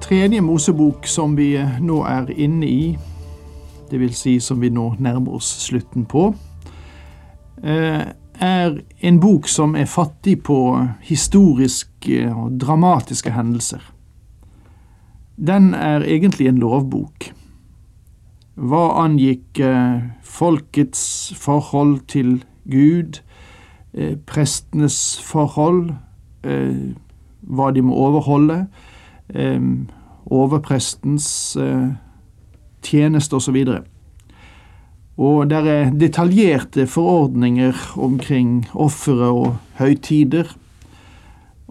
Tredje Mosebok som vi nå er inne i, vil si som vi nå nærmer oss slutten på, eh, er en bok som er fattig på historiske og dramatiske hendelser. Den er egentlig en lovbok. Hva angikk eh, folkets forhold til Gud, eh, prestenes forhold, hva de må overholde, overprestens eh, tjeneste osv. Og, og det er detaljerte forordninger omkring ofre og høytider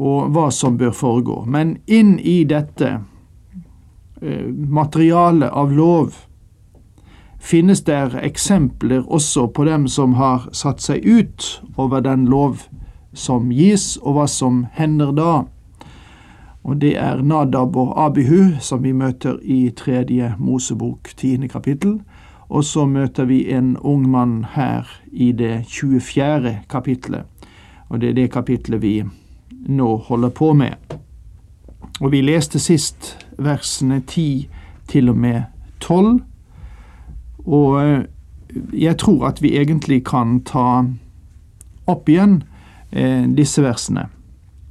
og hva som bør foregå. Men inn i dette eh, materialet av lov finnes der eksempler også på dem som har satt seg ut over den lov som gis, og hva som hender da. Og det er Nadab og Abihu som vi møter i tredje Mosebok, tiende kapittel. Og så møter vi en ung mann her i det 24. kapittelet. Og det er det kapittelet vi nå holder på med. Og vi leste sist versene 10 til og med 12. Og eh, jeg tror at vi egentlig kan ta opp igjen eh, disse versene.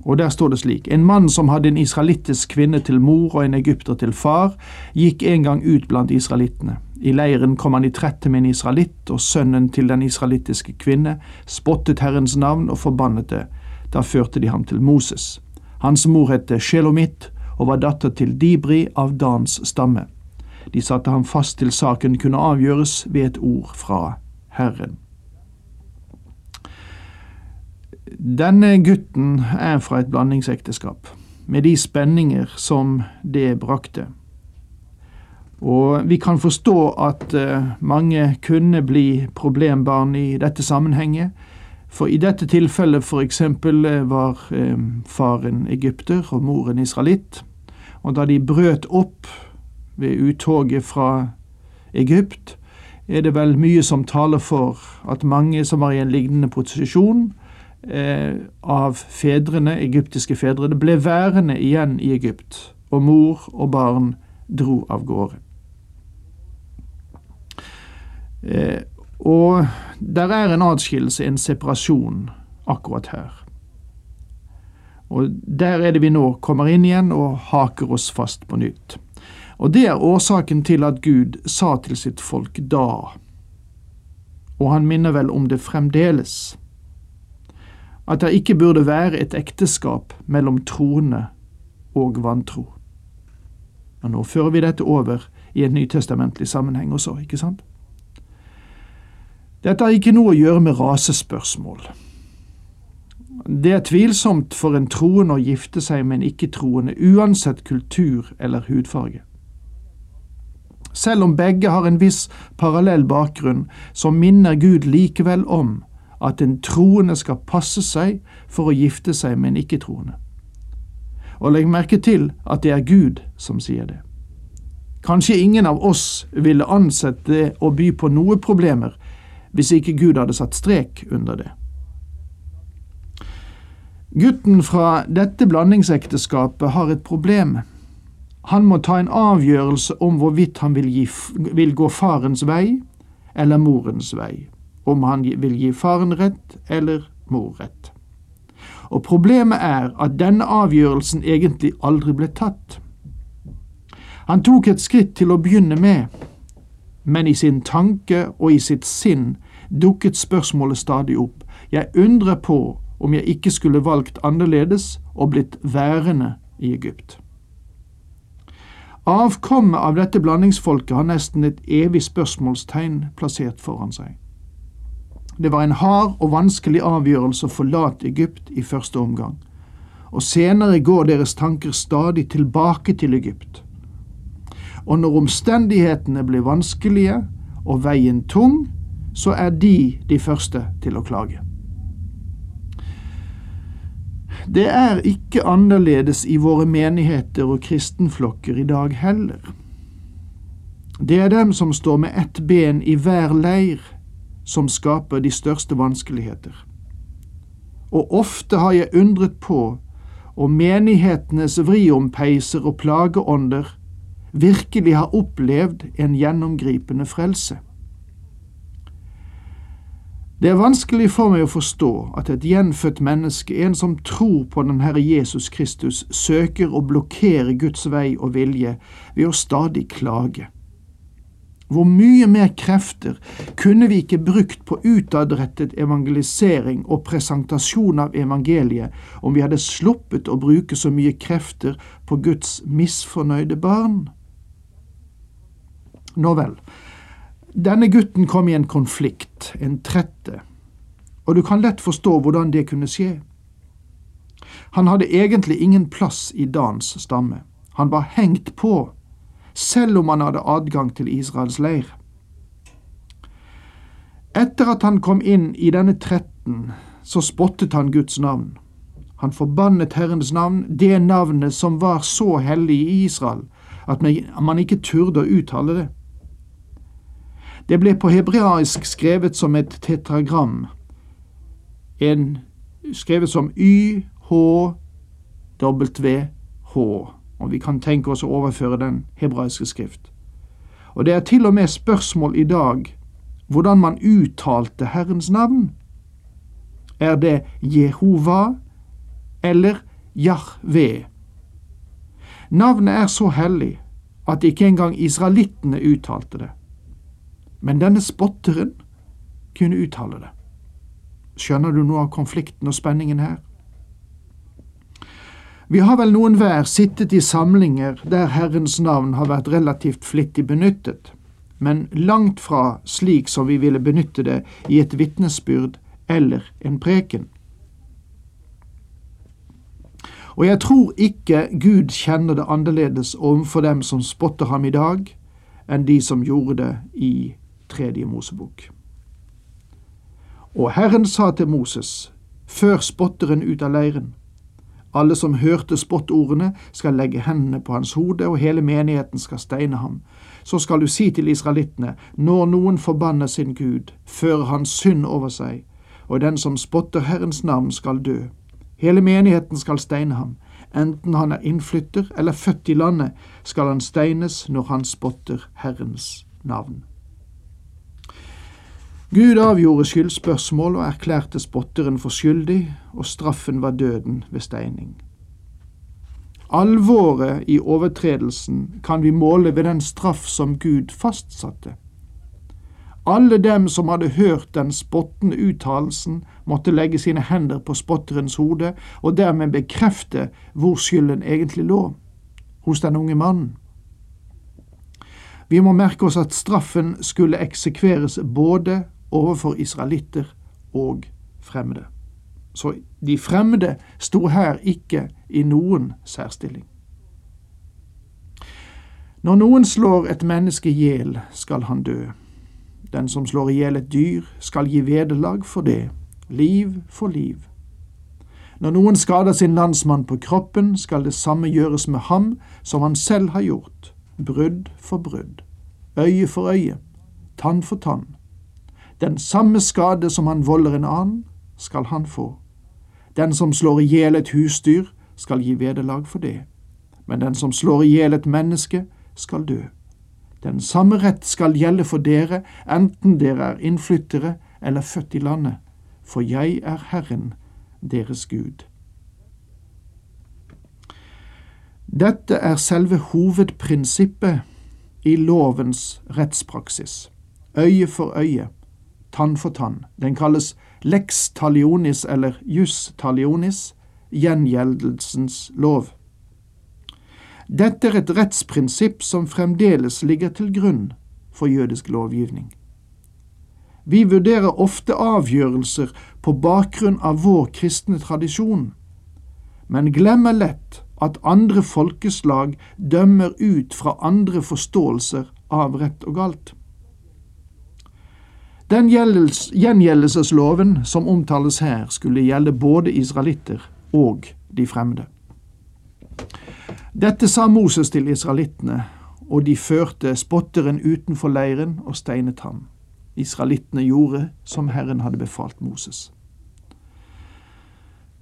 Og der står det slik:" En mann som hadde en israelittisk kvinne til mor og en egypter til far, gikk en gang ut blant israelittene. I leiren kom han i trette med en israelitt, og sønnen til den israelittiske kvinne spottet Herrens navn og forbannet det. Da førte de ham til Moses. Hans mor het Shelomit og var datter til Dibri av Dans stamme. De satte ham fast til saken kunne avgjøres ved et ord fra Herren. Denne gutten er fra et blandingsekteskap, med de spenninger som det brakte. Og vi kan forstå at eh, mange kunne bli problembarn i dette sammenhenget, for i dette tilfellet eksempel eh, var eh, faren egypter og moren israelitt, og da de brøt opp ved uttoget fra Egypt, er det vel mye som taler for at mange som var i en lignende posisjon, av fedrene, egyptiske fedre, ble værende igjen i Egypt, og mor og barn dro av gårde. Eh, og der er en atskillelse, en separasjon, akkurat her. Og der er det vi nå kommer inn igjen og haker oss fast på nytt. Og det er årsaken til at Gud sa til sitt folk da, og han minner vel om det fremdeles at det ikke burde være et ekteskap mellom troende og vantro. Og nå fører vi dette over i en nytestamentlig sammenheng også, ikke sant? Dette har ikke noe å gjøre med rasespørsmål. Det er tvilsomt for en troende å gifte seg med en ikke-troende, uansett kultur eller hudfarge. Selv om begge har en viss parallell bakgrunn, så minner Gud likevel om at en troende skal passe seg for å gifte seg med en ikke-troende. Og legg merke til at det er Gud som sier det. Kanskje ingen av oss ville ansett det å by på noe problemer hvis ikke Gud hadde satt strek under det. Gutten fra dette blandingsekteskapet har et problem. Han må ta en avgjørelse om hvorvidt han vil, gi, vil gå farens vei eller morens vei om han vil gi faren rett eller mor rett. Og problemet er at denne avgjørelsen egentlig aldri ble tatt. Han tok et skritt til å begynne med, men i sin tanke og i sitt sinn dukket spørsmålet stadig opp. Jeg undrer på om jeg ikke skulle valgt annerledes og blitt værende i Egypt. Avkommet av dette blandingsfolket har nesten et evig spørsmålstegn plassert foran seg. Det var en hard og vanskelig avgjørelse å forlate Egypt i første omgang, og senere går deres tanker stadig tilbake til Egypt. Og når omstendighetene blir vanskelige og veien tung, så er de de første til å klage. Det er ikke annerledes i våre menigheter og kristenflokker i dag heller. Det er dem som står med ett ben i hver leir, som skaper de største vanskeligheter. Og ofte har jeg undret på om menighetenes vriompeiser og plageånder virkelig har opplevd en gjennomgripende frelse. Det er vanskelig for meg å forstå at et gjenfødt menneske, en som tror på den Herre Jesus Kristus, søker å blokkere Guds vei og vilje ved å stadig klage. Hvor mye mer krefter kunne vi ikke brukt på utadrettet evangelisering og presentasjon av evangeliet om vi hadde sluppet å bruke så mye krefter på Guds misfornøyde barn? Nå vel, denne gutten kom i en konflikt, en trette, og du kan lett forstå hvordan det kunne skje. Han hadde egentlig ingen plass i Dans stamme. Han var hengt på, selv om han hadde adgang til Israels leir. Etter at han kom inn i denne tretten, så spottet han Guds navn. Han forbannet Herrens navn, det navnet som var så hellig i Israel at man ikke turde å uttale det. Det ble på hebraisk skrevet som et tetragram, en skrevet som YHWH, og vi kan tenke oss å overføre den hebraiske skrift. Og det er til og med spørsmål i dag hvordan man uttalte Herrens navn. Er det Jehova eller Jahve? Navnet er så hellig at ikke engang israelittene uttalte det. Men denne spotteren kunne uttale det. Skjønner du noe av konflikten og spenningen her? Vi har vel noen hver sittet i samlinger der Herrens navn har vært relativt flittig benyttet, men langt fra slik som vi ville benytte det i et vitnesbyrd eller en preken. Og jeg tror ikke Gud kjenner det annerledes overfor dem som spotter ham i dag, enn de som gjorde det i tredje Mosebok. Og Herren sa til Moses, før spotteren ut av leiren, alle som hørte spottordene, skal legge hendene på hans hode, og hele menigheten skal steine ham. Så skal du si til israelittene, når noen forbanner sin Gud, fører han synd over seg, og den som spotter Herrens navn, skal dø. Hele menigheten skal steine ham. Enten han er innflytter eller født i landet, skal han steines når han spotter Herrens navn. Gud avgjorde skyldspørsmål og erklærte spotteren for skyldig, og straffen var døden ved steining. Alvoret i overtredelsen kan vi måle ved den straff som Gud fastsatte. Alle dem som hadde hørt den spottende uttalelsen, måtte legge sine hender på spotterens hode og dermed bekrefte hvor skylden egentlig lå, hos den unge mannen. Vi må merke oss at straffen skulle eksekveres både overfor israelitter og fremmede. Så de fremmede sto her ikke i noen særstilling. Når noen slår et menneske i hjel, skal han dø. Den som slår i hjel et dyr, skal gi vederlag for det, liv for liv. Når noen skader sin landsmann på kroppen, skal det samme gjøres med ham som han selv har gjort, brudd for brudd, øye for øye, tann for tann. Den samme skade som han volder en annen, skal han få. Den som slår i hjel et husdyr, skal gi vederlag for det. Men den som slår i hjel et menneske, skal dø. Den samme rett skal gjelde for dere, enten dere er innflyttere eller født i landet, for jeg er Herren, deres Gud. Dette er selve hovedprinsippet i lovens rettspraksis, øye for øye tann for tann. Den kalles lex talionis eller jus talionis, gjengjeldelsens lov. Dette er et rettsprinsipp som fremdeles ligger til grunn for jødisk lovgivning. Vi vurderer ofte avgjørelser på bakgrunn av vår kristne tradisjon, men glemmer lett at andre folkeslag dømmer ut fra andre forståelser av rett og galt. Den gjengjeldelsesloven som omtales her, skulle gjelde både israelitter og de fremmede. Dette sa Moses til israelittene, og de førte spotteren utenfor leiren og steinet ham. Israelittene gjorde som Herren hadde befalt Moses.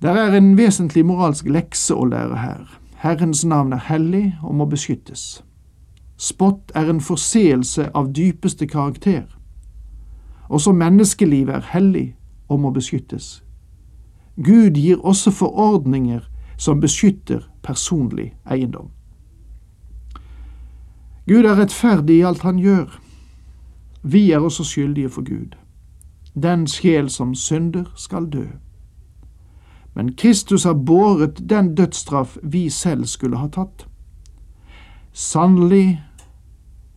Der er en vesentlig moralsk lekse å lære her. Herrens navn er hellig og må beskyttes. Spott er en forseelse av dypeste karakter. Også menneskelivet er hellig og må beskyttes. Gud gir også forordninger som beskytter personlig eiendom. Gud er rettferdig i alt han gjør. Vi er også skyldige for Gud. Den sjel som synder, skal dø. Men Kristus har båret den dødsstraff vi selv skulle ha tatt. Sannelig,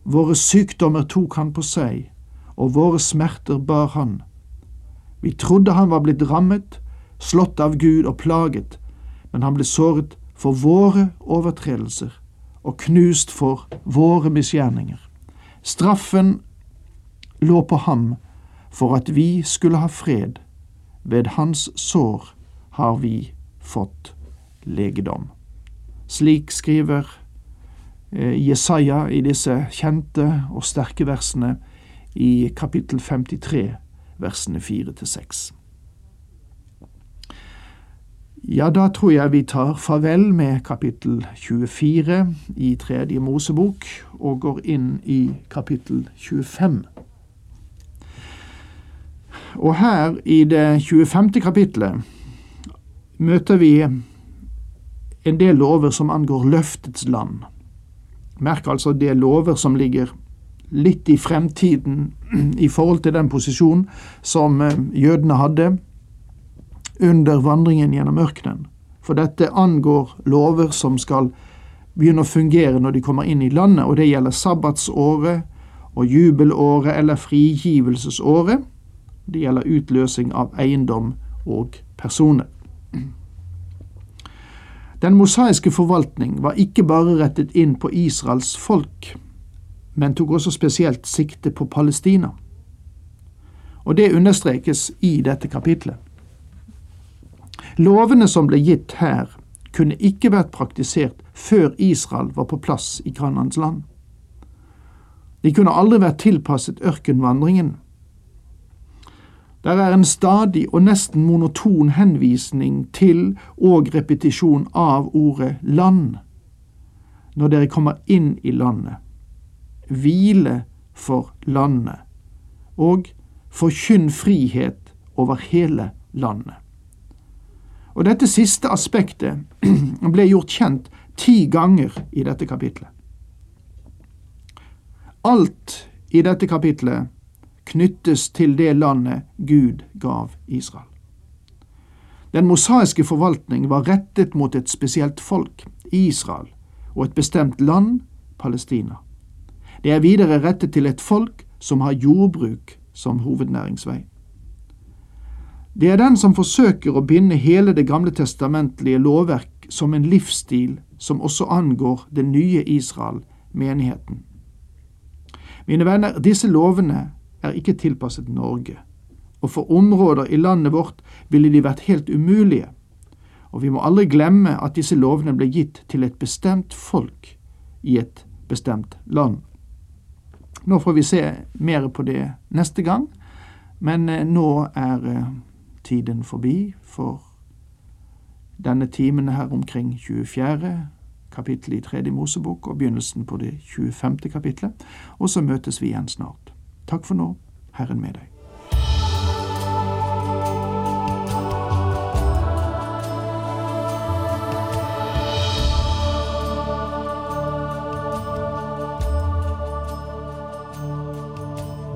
våre sykdommer tok han på seg, og våre smerter bar han. Vi trodde han var blitt rammet, slått av Gud og plaget, men han ble såret for våre overtredelser og knust for våre misgjerninger. Straffen lå på ham for at vi skulle ha fred. Ved hans sår har vi fått legedom. Slik skriver eh, Jesaja i disse kjente og sterke versene i kapittel 53, versene 4 til 6. Ja, da tror jeg vi tar farvel med kapittel 24 i Tredje Mosebok og går inn i kapittel 25. Og her i det 25. kapittelet møter vi en del lover som angår løftets land. Merk altså det lover som ligger litt i fremtiden i forhold til den posisjonen som eh, jødene hadde under vandringen gjennom ørkenen. For dette angår lover som skal begynne å fungere når de kommer inn i landet, og det gjelder sabbatsåret og jubelåret eller frigivelsesåret. Det gjelder utløsing av eiendom og personer. Den mosaiske forvaltning var ikke bare rettet inn på Israels folk, men tok også spesielt sikte på Palestina. Og det understrekes i dette kapitlet. Lovene som ble gitt her, kunne ikke vært praktisert før Israel var på plass i Kanans land. De kunne aldri vært tilpasset ørkenvandringen, der er en stadig og nesten monoton henvisning til og repetisjon av ordet land når dere kommer inn i landet. Hvile for landet. Og forkynn frihet over hele landet. Og Dette siste aspektet ble gjort kjent ti ganger i dette kapitlet. Alt i dette kapitlet knyttes til det landet Gud gav Israel. Den mosaiske forvaltning var rettet mot et spesielt folk, Israel, og et bestemt land, Palestina. Det er videre rettet til et folk som har jordbruk som hovednæringsvei. Det er den som forsøker å binde hele det gamle testamentlige lovverk som en livsstil som også angår det nye Israel, menigheten. Mine venner, disse lovene er ikke tilpasset Norge, og for områder i landet vårt ville de vært helt umulige, og vi må aldri glemme at disse lovene ble gitt til et bestemt folk i et bestemt land. Nå får vi se mer på det neste gang, men eh, nå er eh, tiden forbi for denne timen her omkring 24. kapittel i Tredje Mosebok og begynnelsen på det 25. kapitlet, og så møtes vi igjen snart. Takk for nå, Herren med deg.